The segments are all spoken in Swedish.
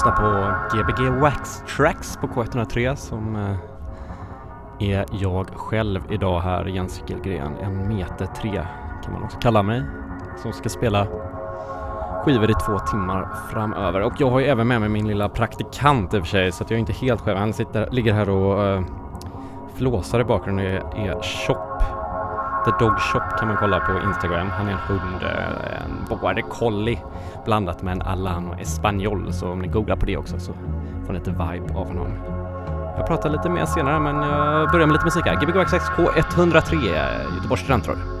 lyssnar på Gbg Wax Tracks på K103 som eh, är jag själv idag här, Jens Gillgren, en meter tre kan man också kalla mig, som ska spela skivor i två timmar framöver. Och jag har ju även med mig min lilla praktikant i och för sig, så att jag är inte helt själv. Han sitter, ligger här och uh, flåsar i bakgrunden och är, är tjock The Dog Shop kan man kolla på Instagram. Han är en hund, eh, en border collie blandat med en Alano Espanol. Så om ni googlar på det också så får ni lite vibe av honom. Jag pratar lite mer senare men jag börjar med lite musik här. Gbg K 103 Göteborgs studentradio.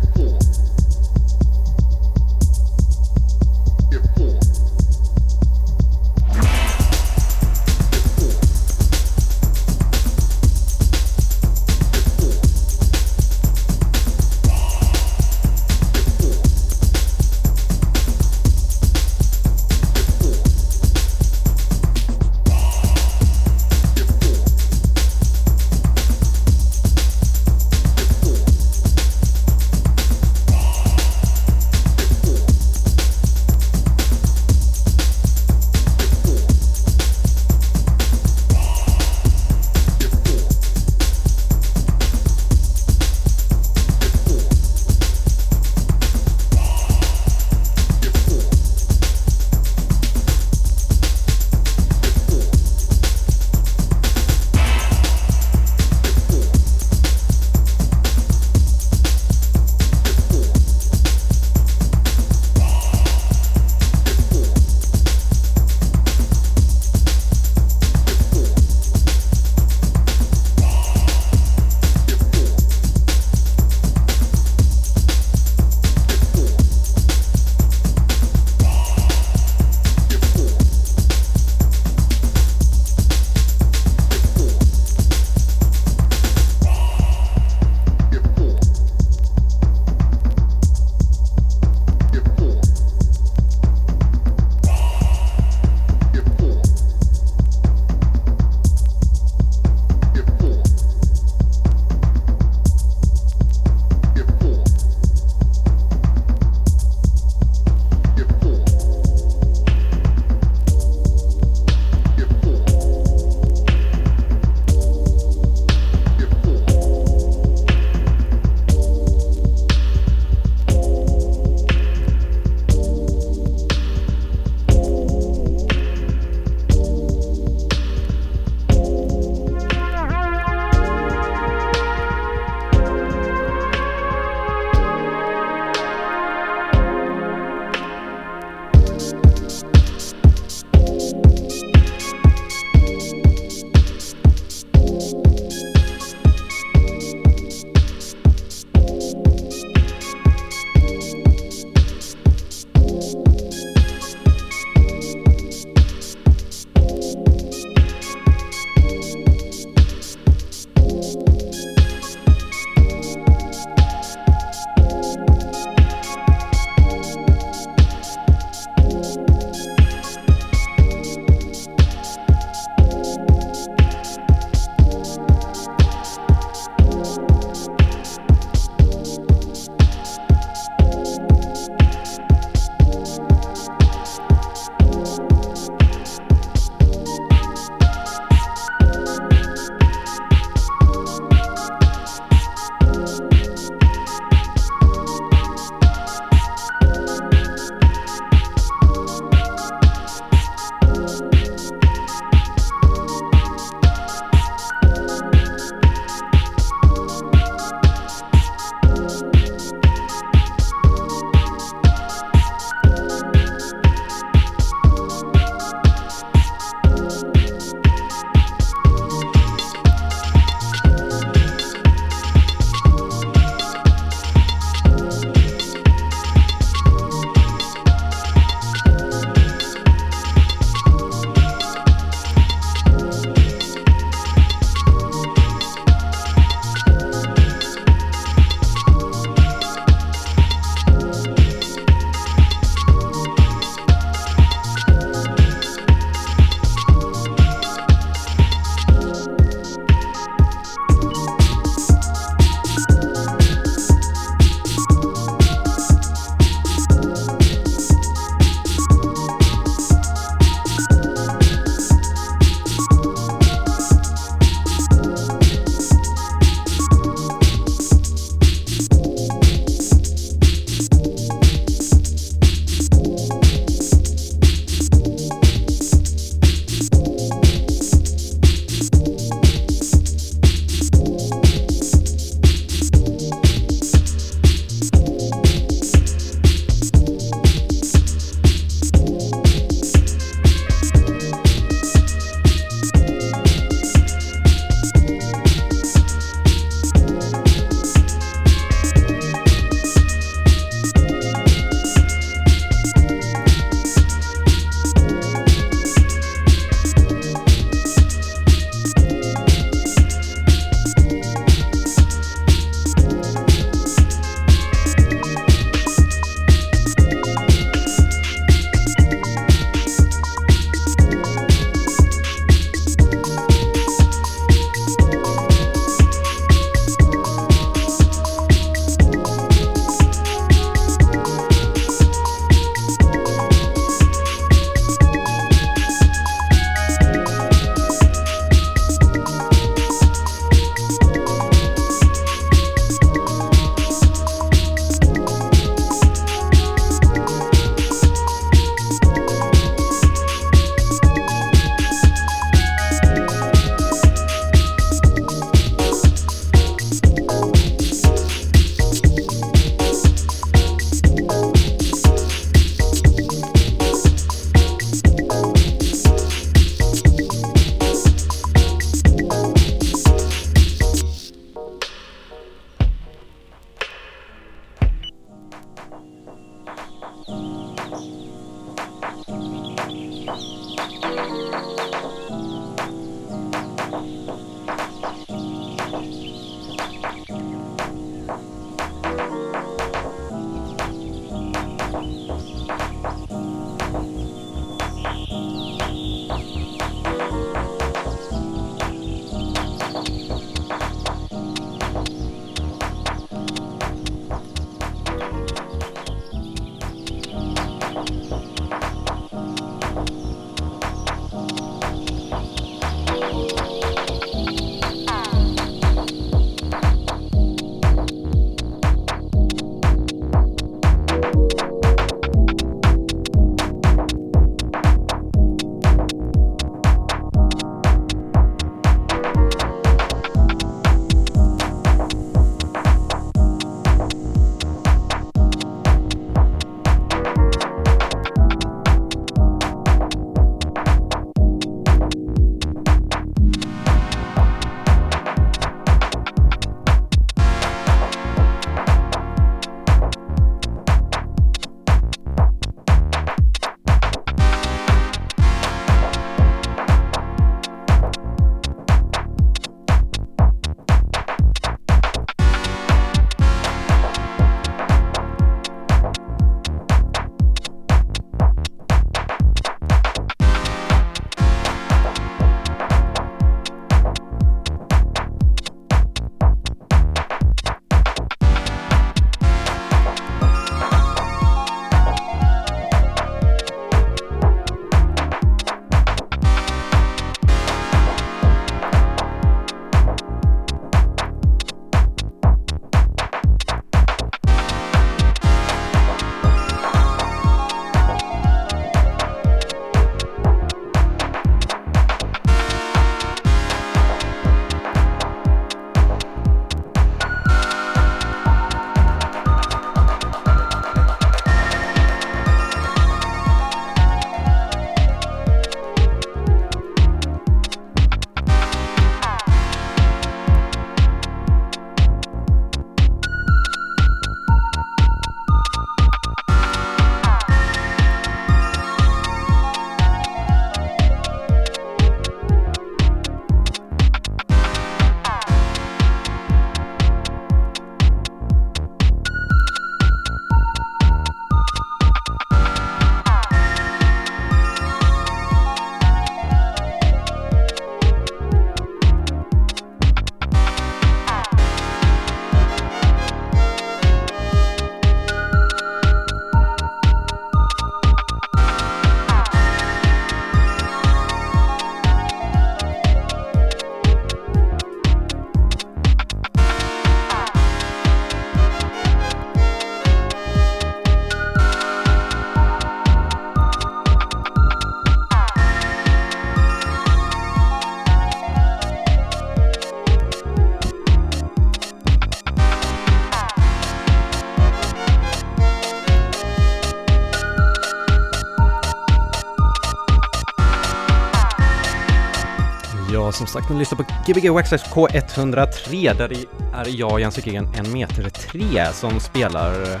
Som sagt, ni lyssnar på Gbg Waxxax K103 där det är jag, Jens Wikegren, en meter tre som spelar eh,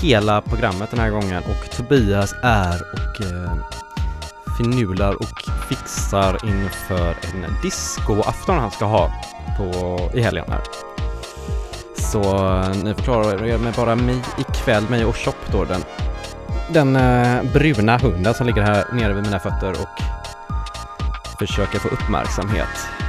hela programmet den här gången och Tobias är och eh, finular och fixar inför en discoafton han ska ha på, i helgen här. Så eh, ni förklarar er med bara mig ikväll, mig och Chop då, den, den eh, bruna hunden som ligger här nere vid mina fötter och försöka få uppmärksamhet.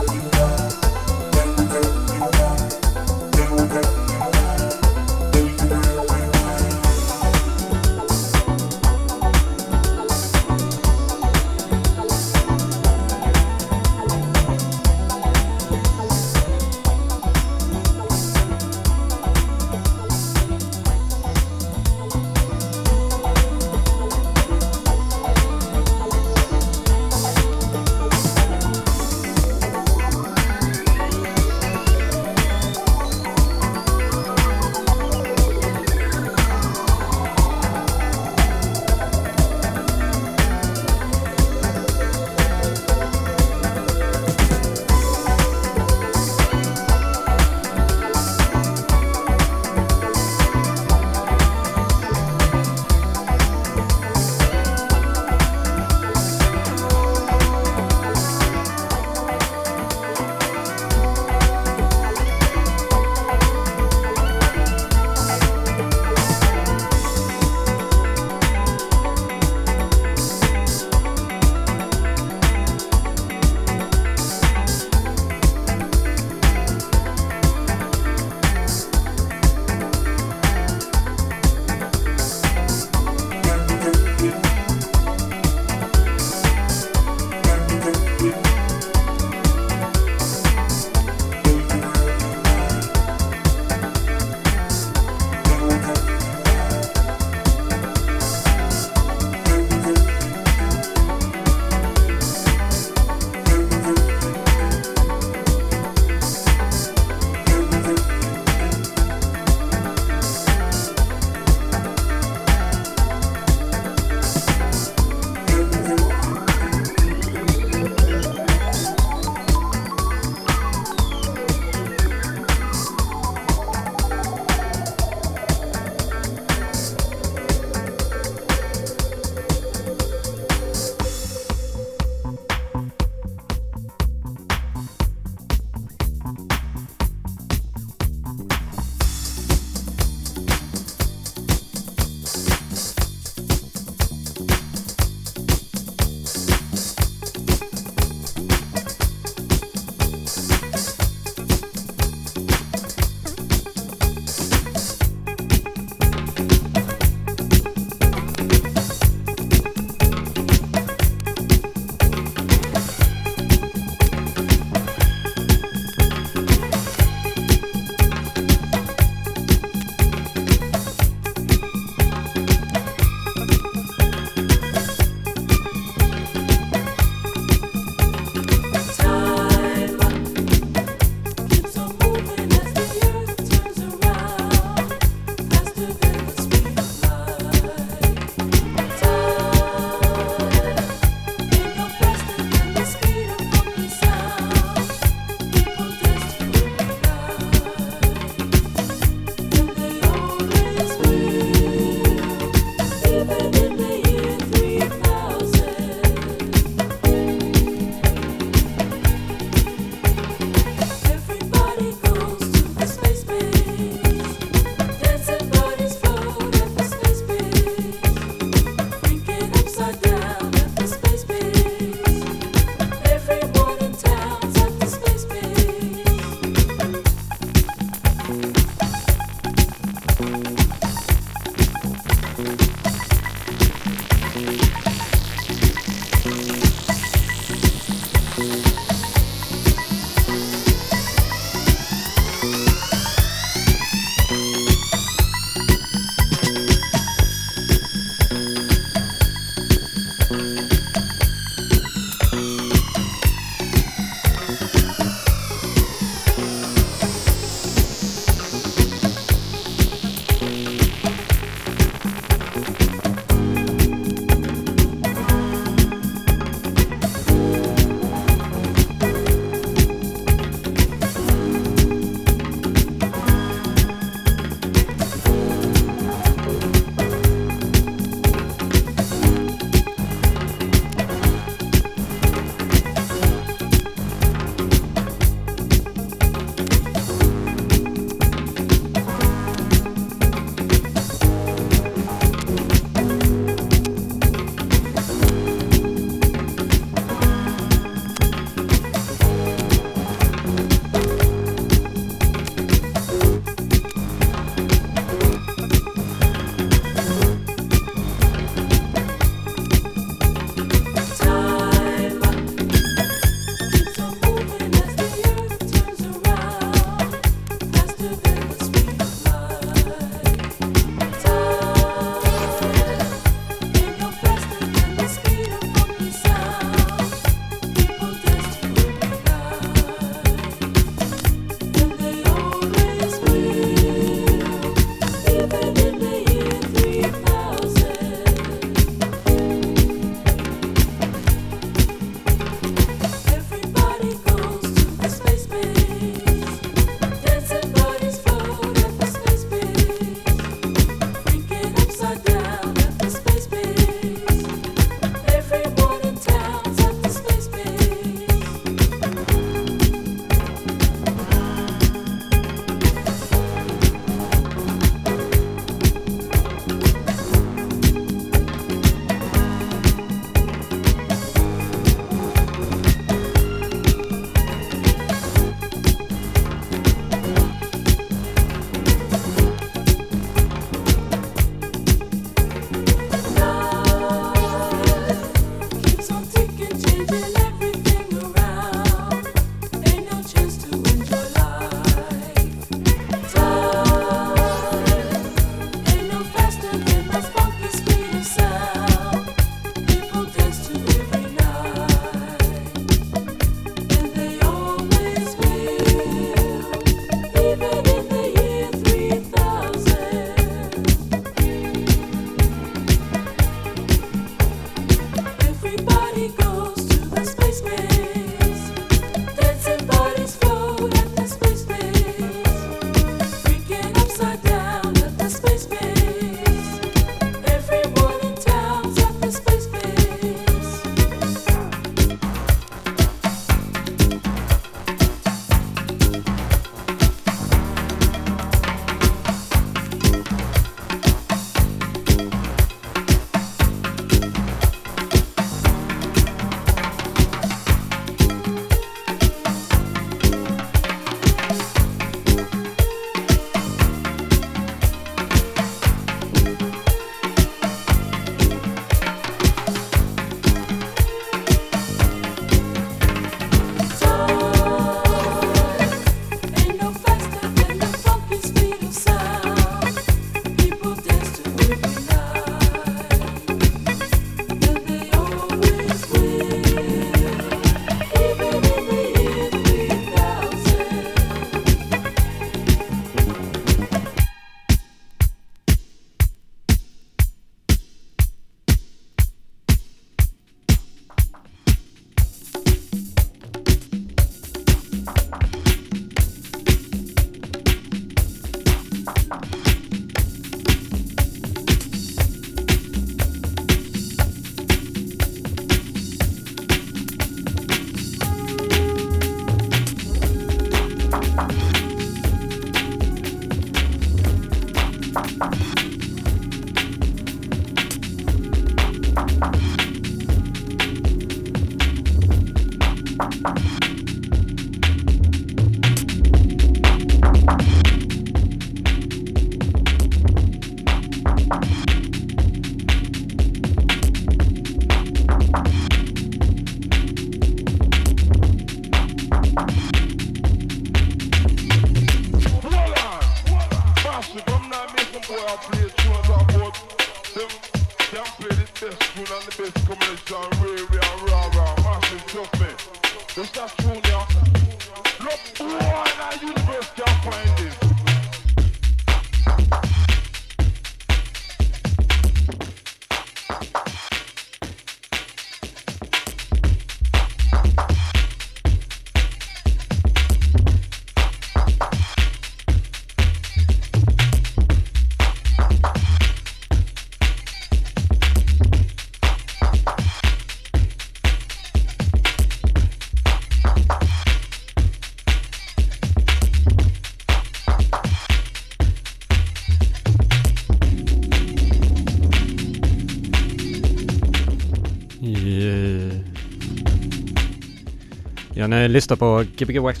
Eh, Ni lyssnar på Gbg Wax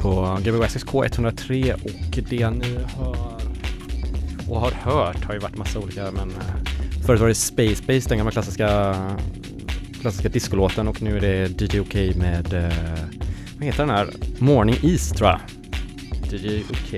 På Gbg Wax K103 och det jag nu hör och har hört har ju varit massa olika men eh, förut var det Space Base, den gamla klassiska klassiska discolåten och nu är det DJ OK med eh, vad heter den här? Morning East tror jag. DJ OK.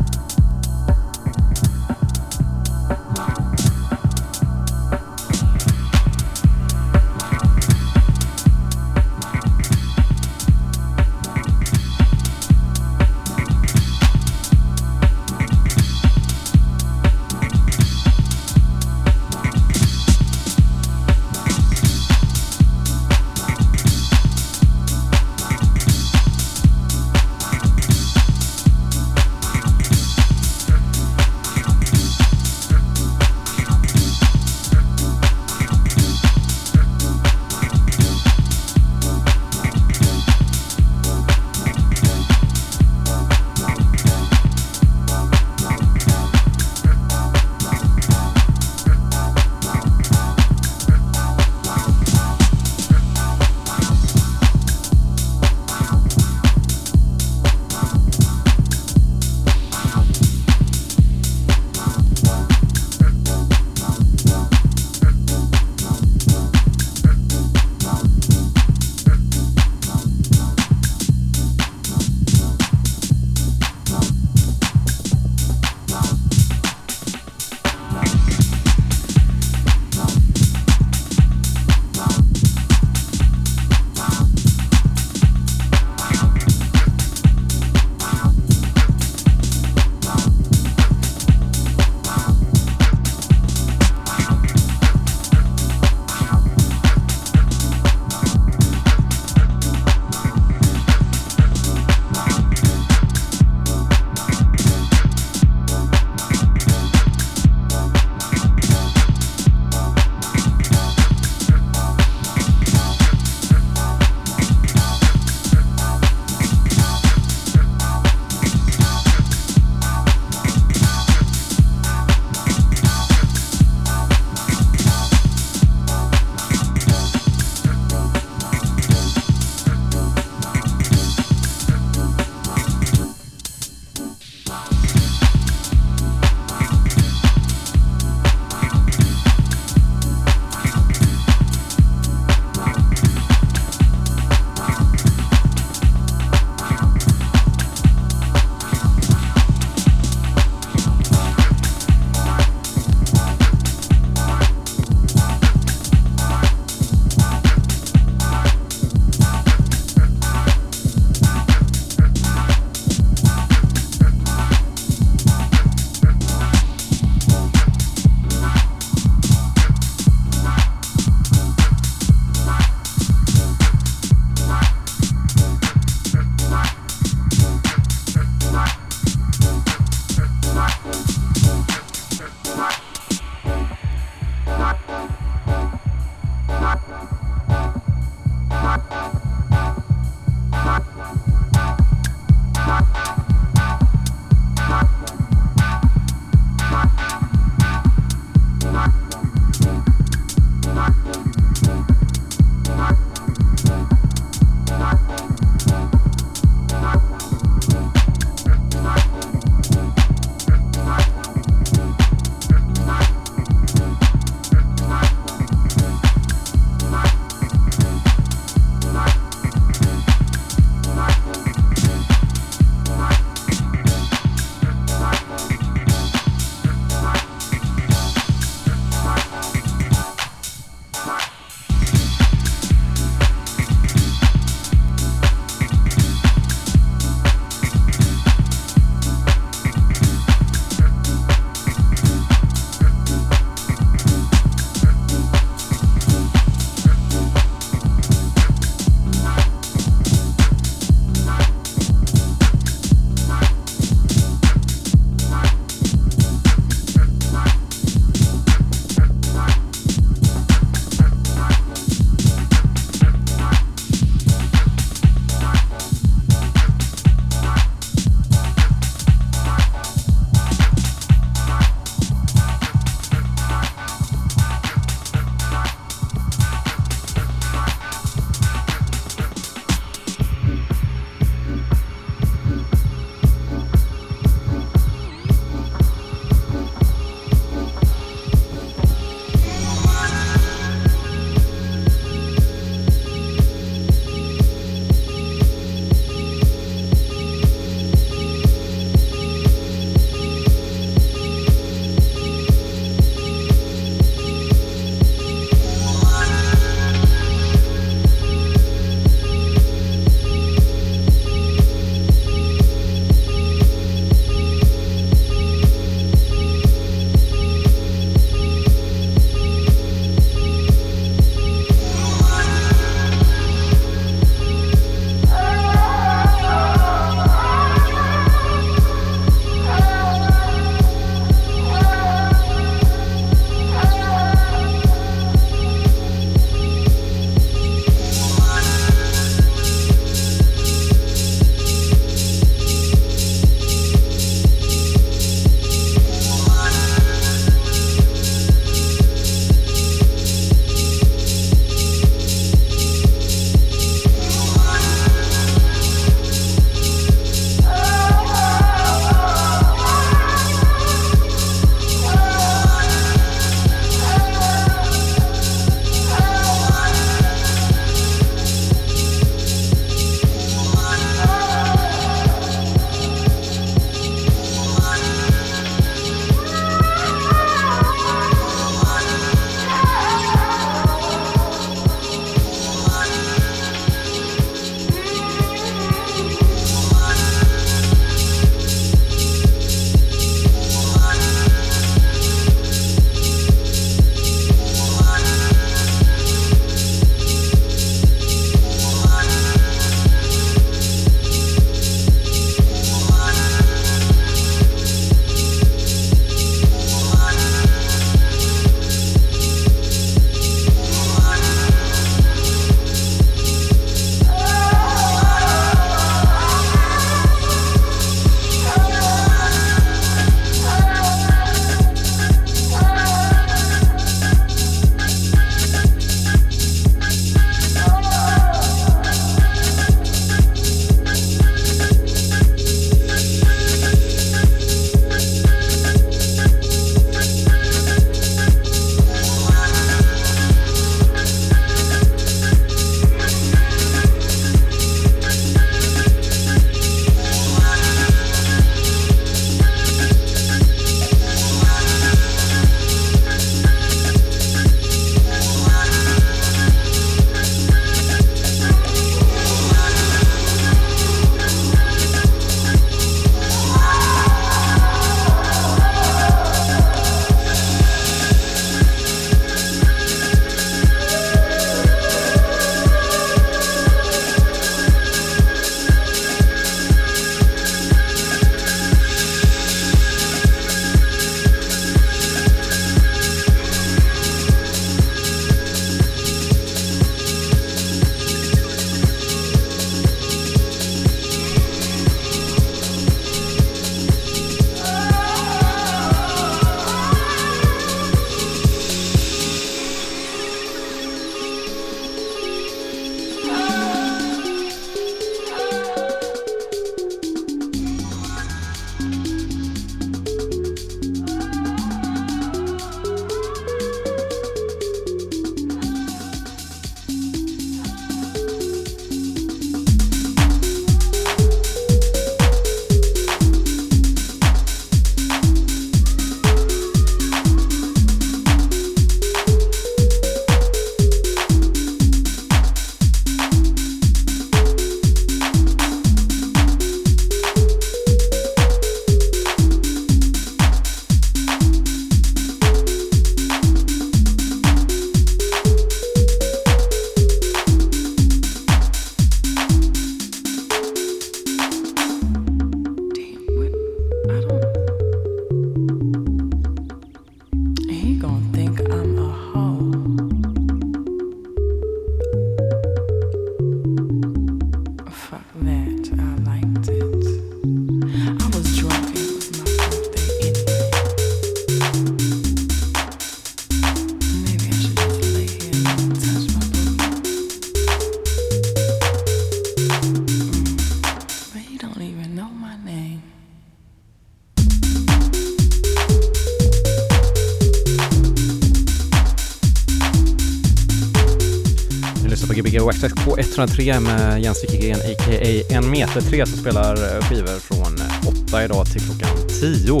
103 med Jens Wikegren a.k.a. en meter 3 som spelar eh, skivor från eh, 8 idag till klockan 10.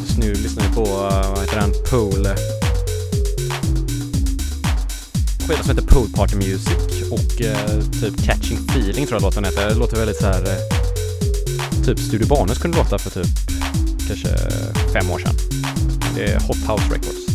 Just nu lyssnar vi på, eh, vad heter den, Pool skiva som heter Pool Party Music och eh, typ Catching Feeling tror jag låten heter. Det låter väldigt så här typ Studio Banus kunde låta för typ kanske fem år sedan. Det är Hot House Records.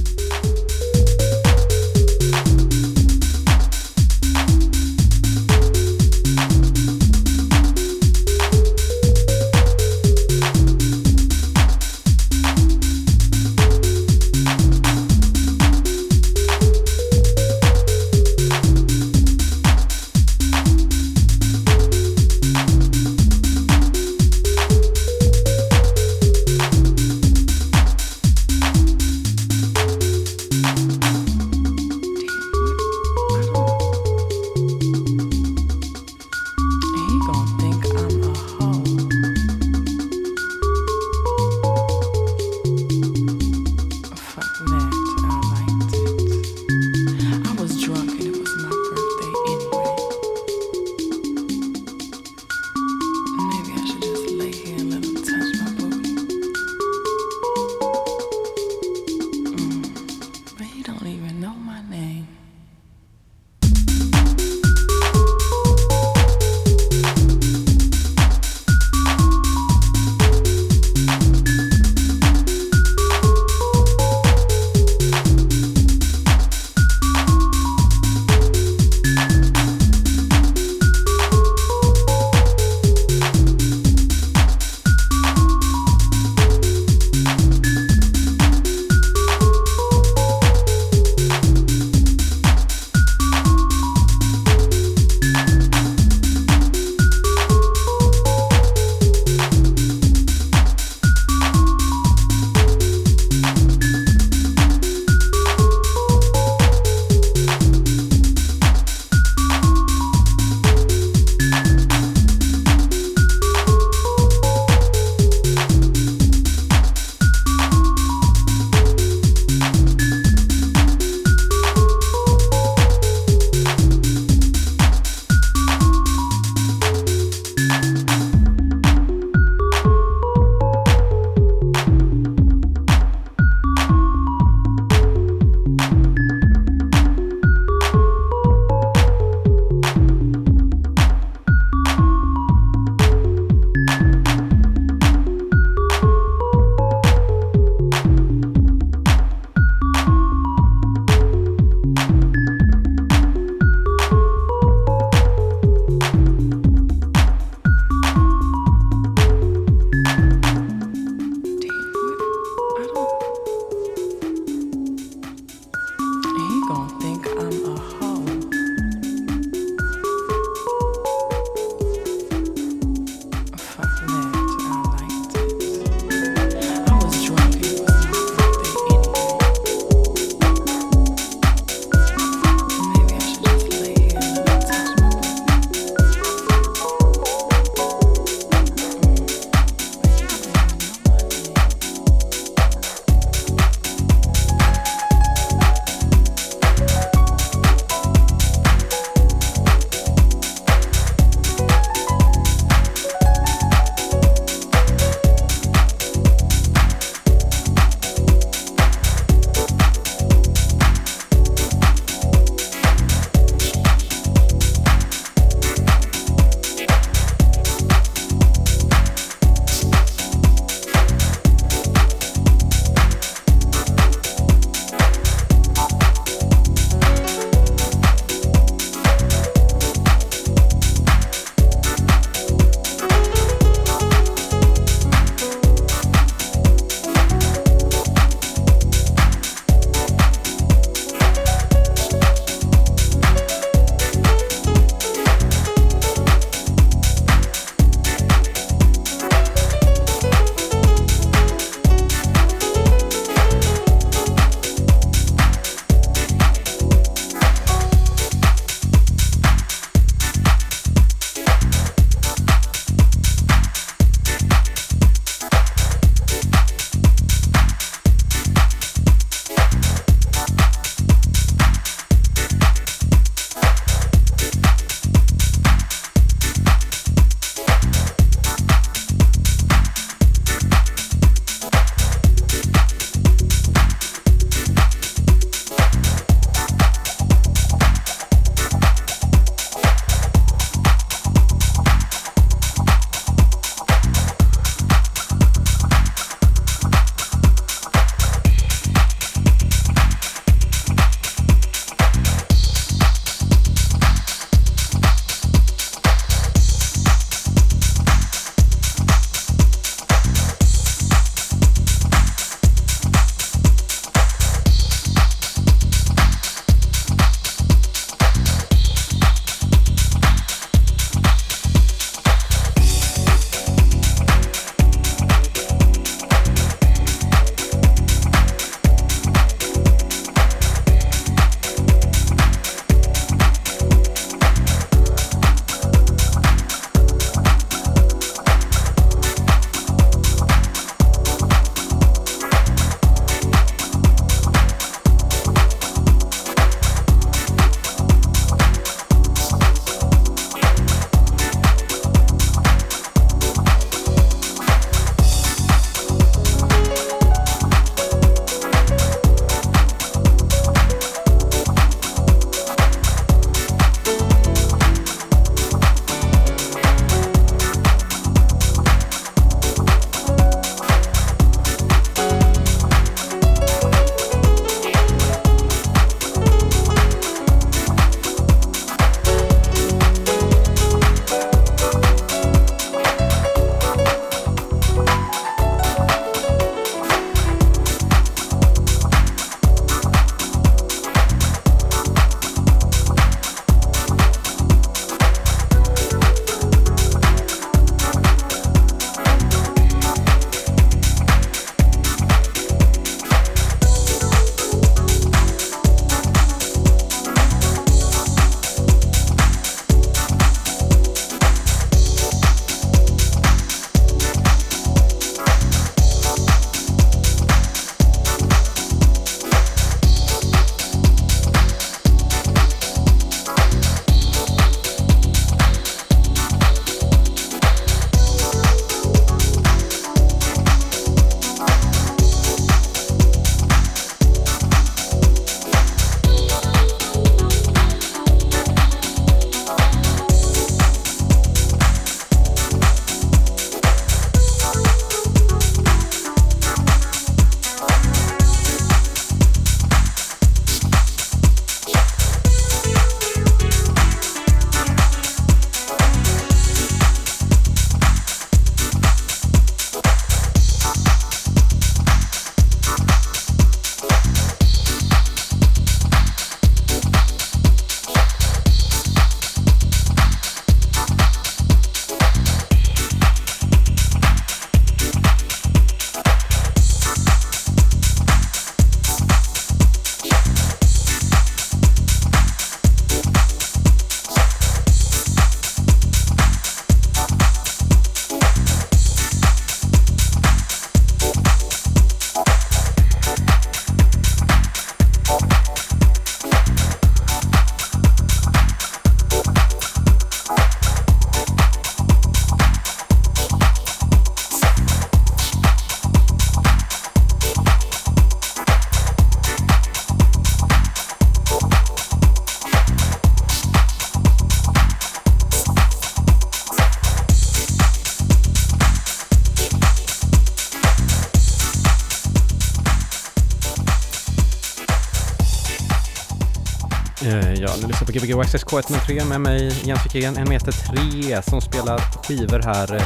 På Gbg Access K103 med mig Jens Wikén, en meter tre som spelar skivor här eh,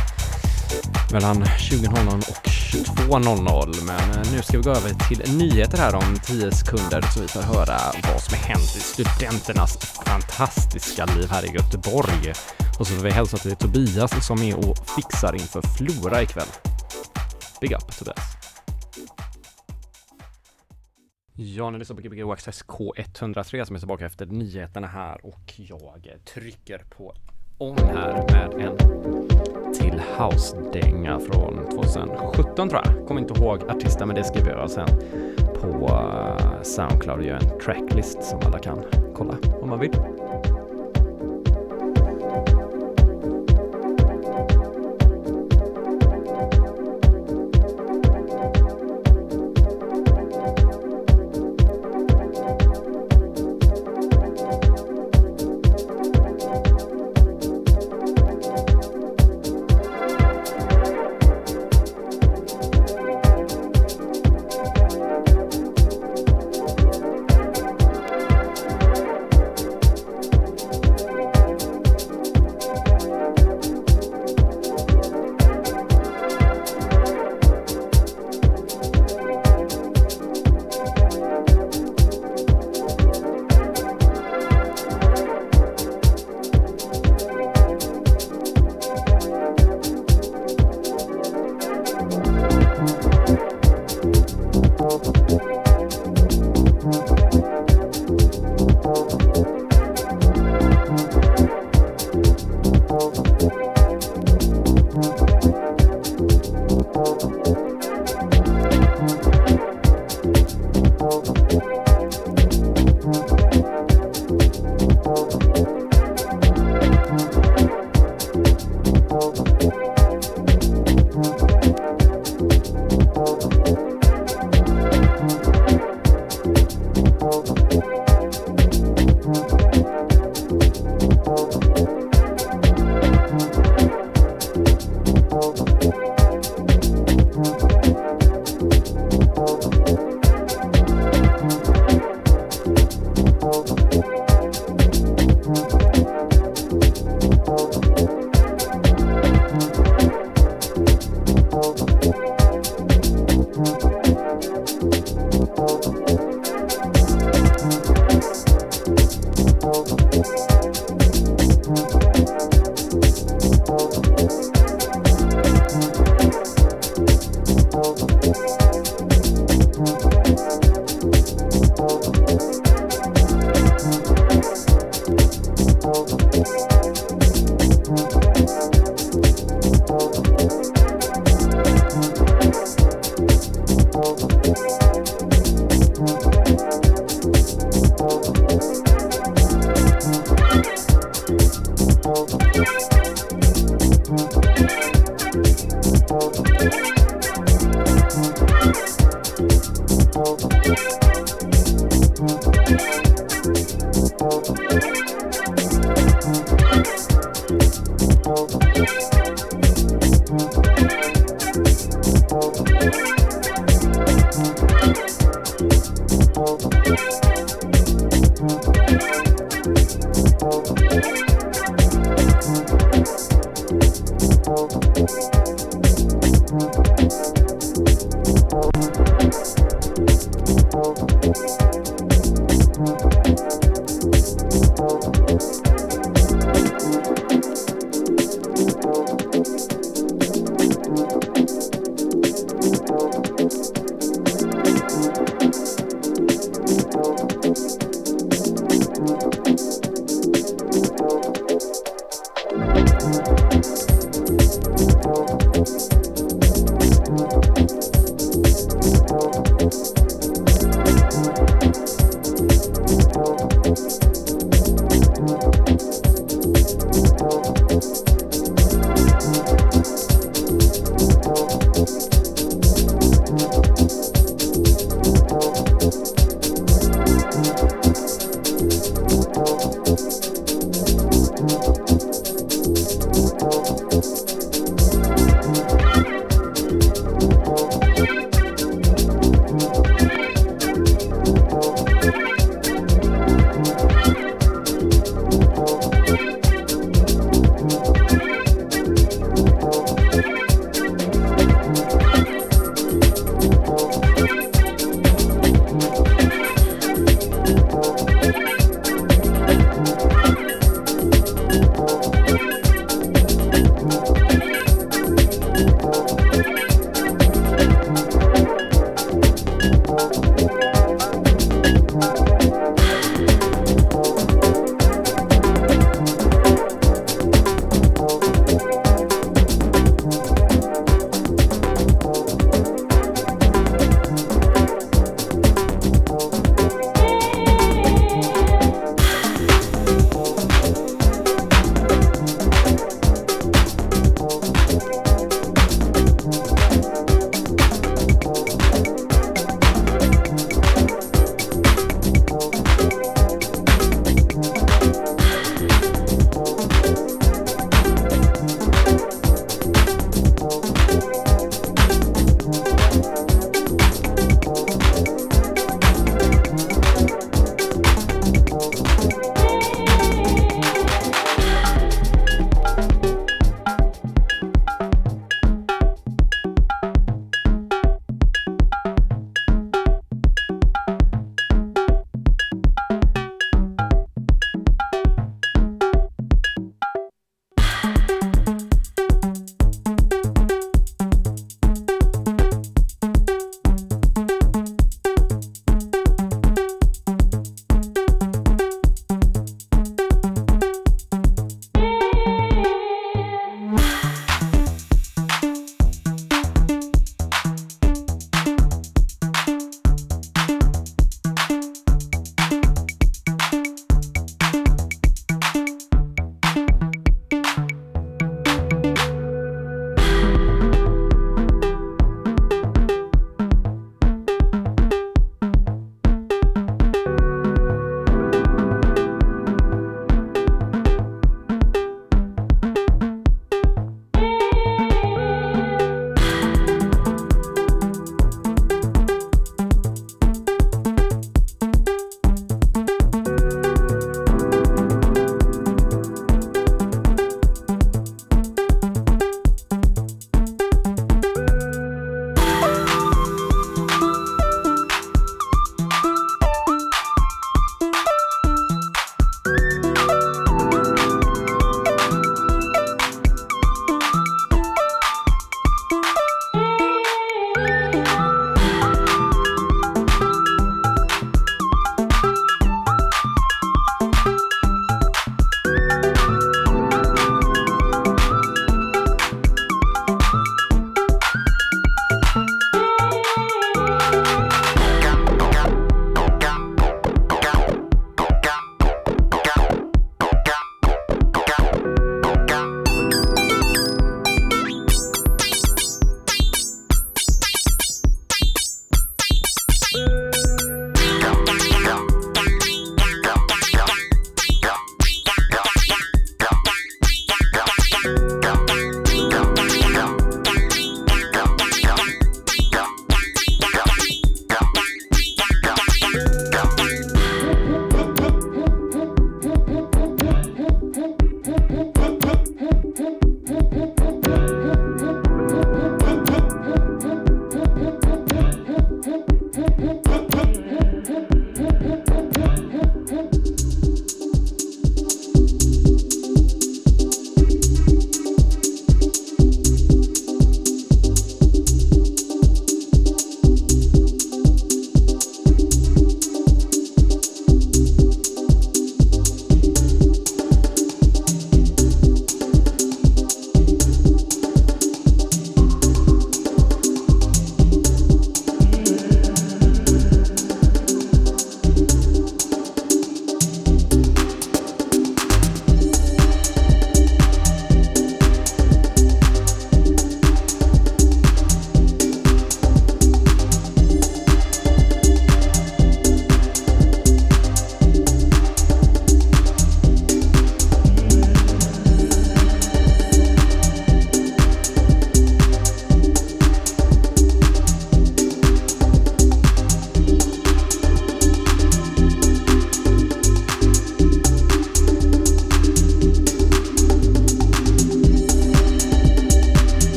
mellan 20.00 och 22.00. Men eh, nu ska vi gå över till nyheter här om 10 sekunder så vi får höra vad som har hänt i studenternas fantastiska liv här i Göteborg. Och så får vi hälsa till Tobias som är och fixar inför Flora ikväll. Big up Tobias! Ja, ni lyssnar på Gbg Access K103 som är tillbaka efter nyheterna här och jag trycker på on här med en till house-dänga från 2017 tror jag. Kommer inte ihåg artisten men det skriver jag sen på eh, Soundcloud och gör en tracklist som alla kan kolla om man vill.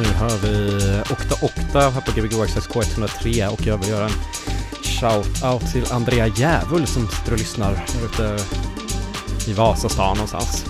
Nu hör vi Okta Okta här på Gbg Access K103 och jag vill göra en shout-out till Andrea Djävul som sitter och lyssnar där ute i Vasastan någonstans.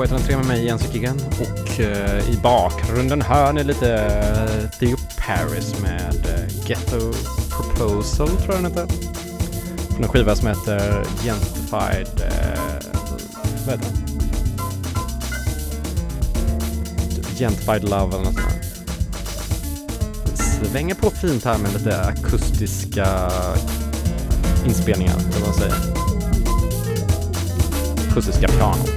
K103 med mig Jens Giggen och uh, i bakgrunden hör ni lite uh, Theo Paris med uh, Ghetto Proposal tror jag den heter. Från en skiva som heter Gentified... Uh, vad heter den? Gentified Love eller något sånt där. Svänger på fint här med lite akustiska inspelningar, eller vad man säger. Akustiska pianon.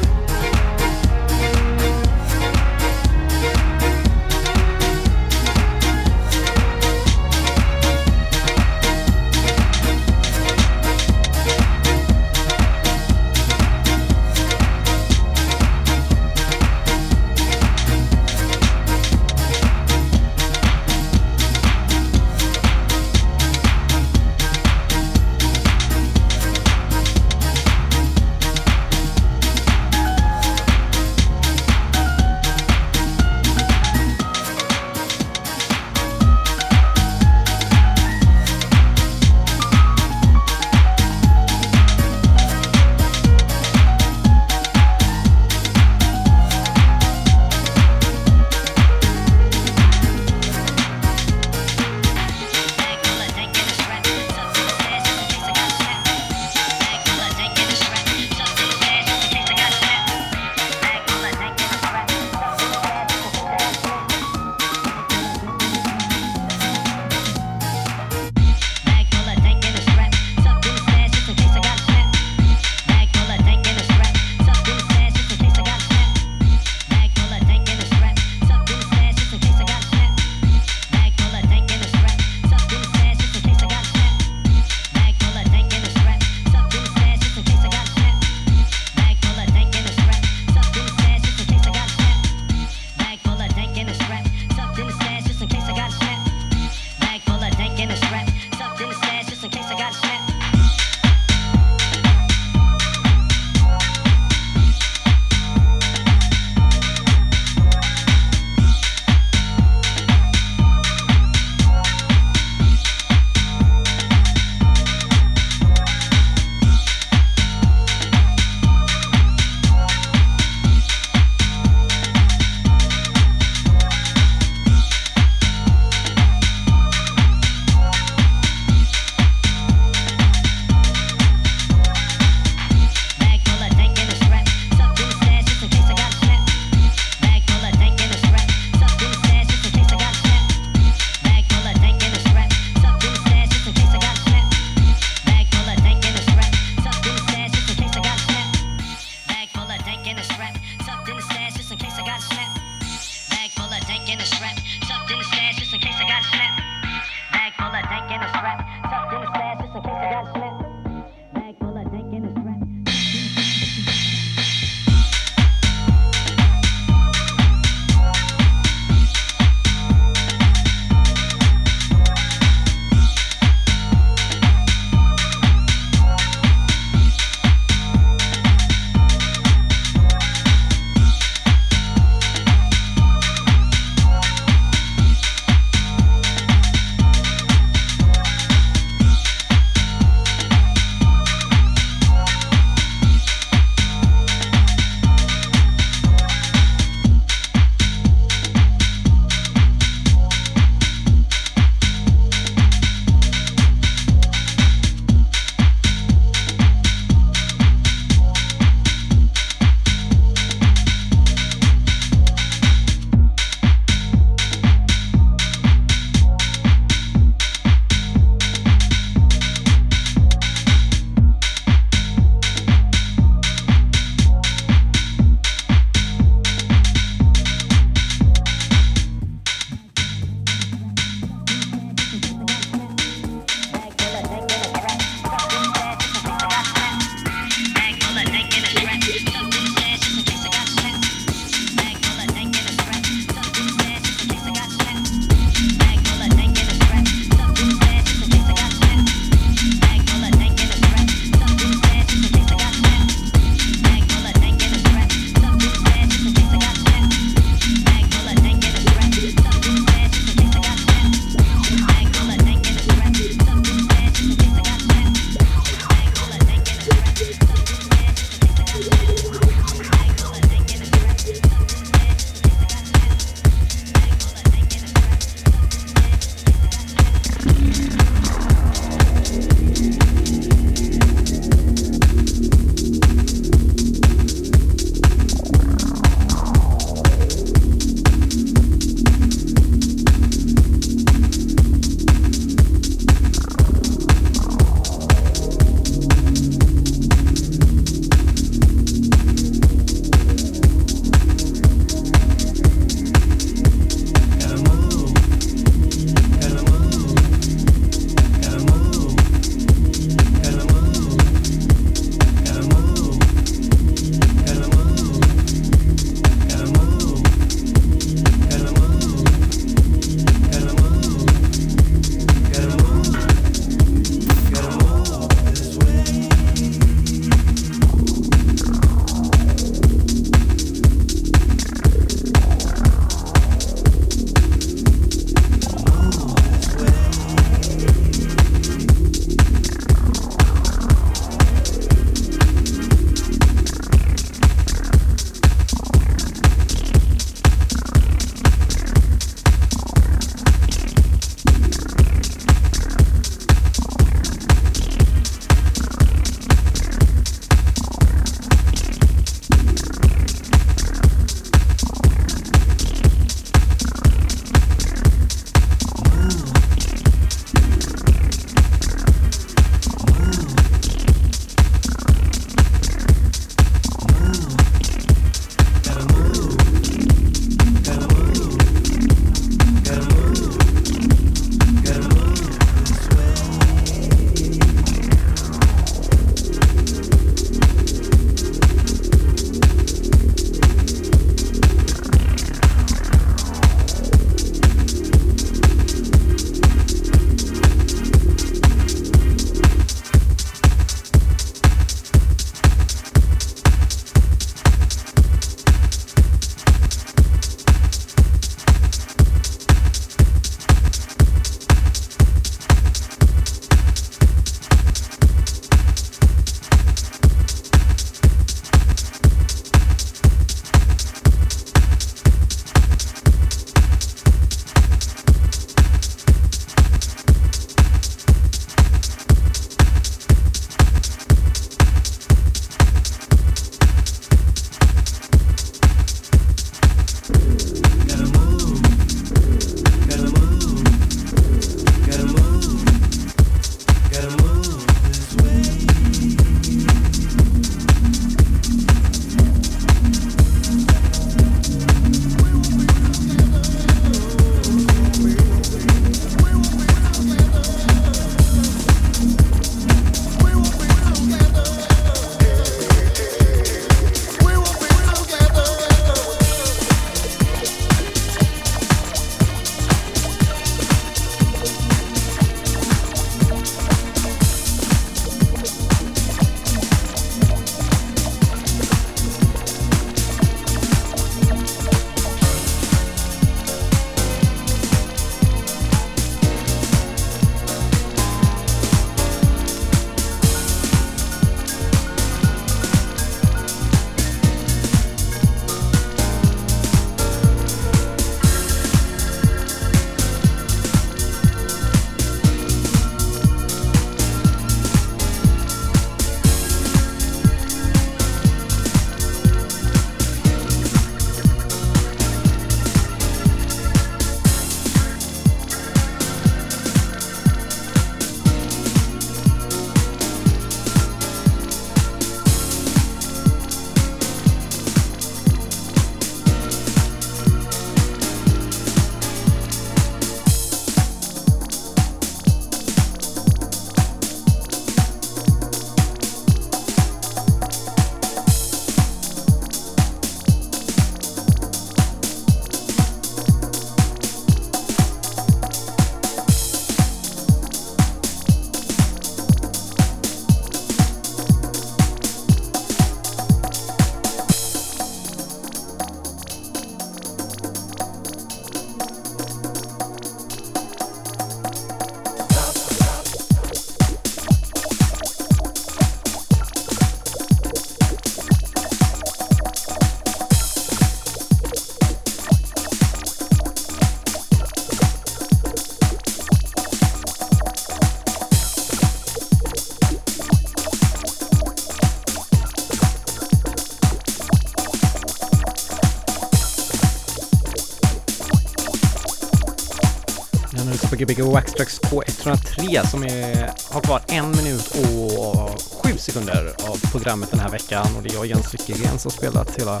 Gbg Waxtrax K103 som är, har kvar en minut och sju sekunder av programmet den här veckan och det är jag Jens Lyckegren som spelat hela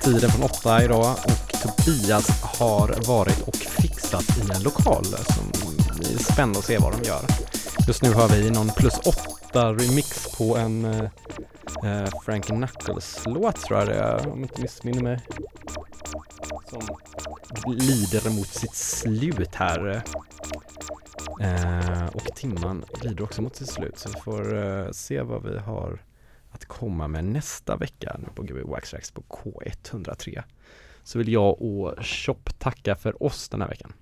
tiden från åtta idag och Tobias har varit och fixat i en lokal som det är spännande att se vad de gör. Just nu har vi någon plus åtta remix på en eh, eh, Frank Knuckles-låt tror jag det är, om jag inte missminner mig. Som lider mot sitt slut här. Eh, och timman glider också mot sitt slut så vi får eh, se vad vi har att komma med nästa vecka nu på GB Waxrax på K103. Så vill jag och Chop tacka för oss den här veckan.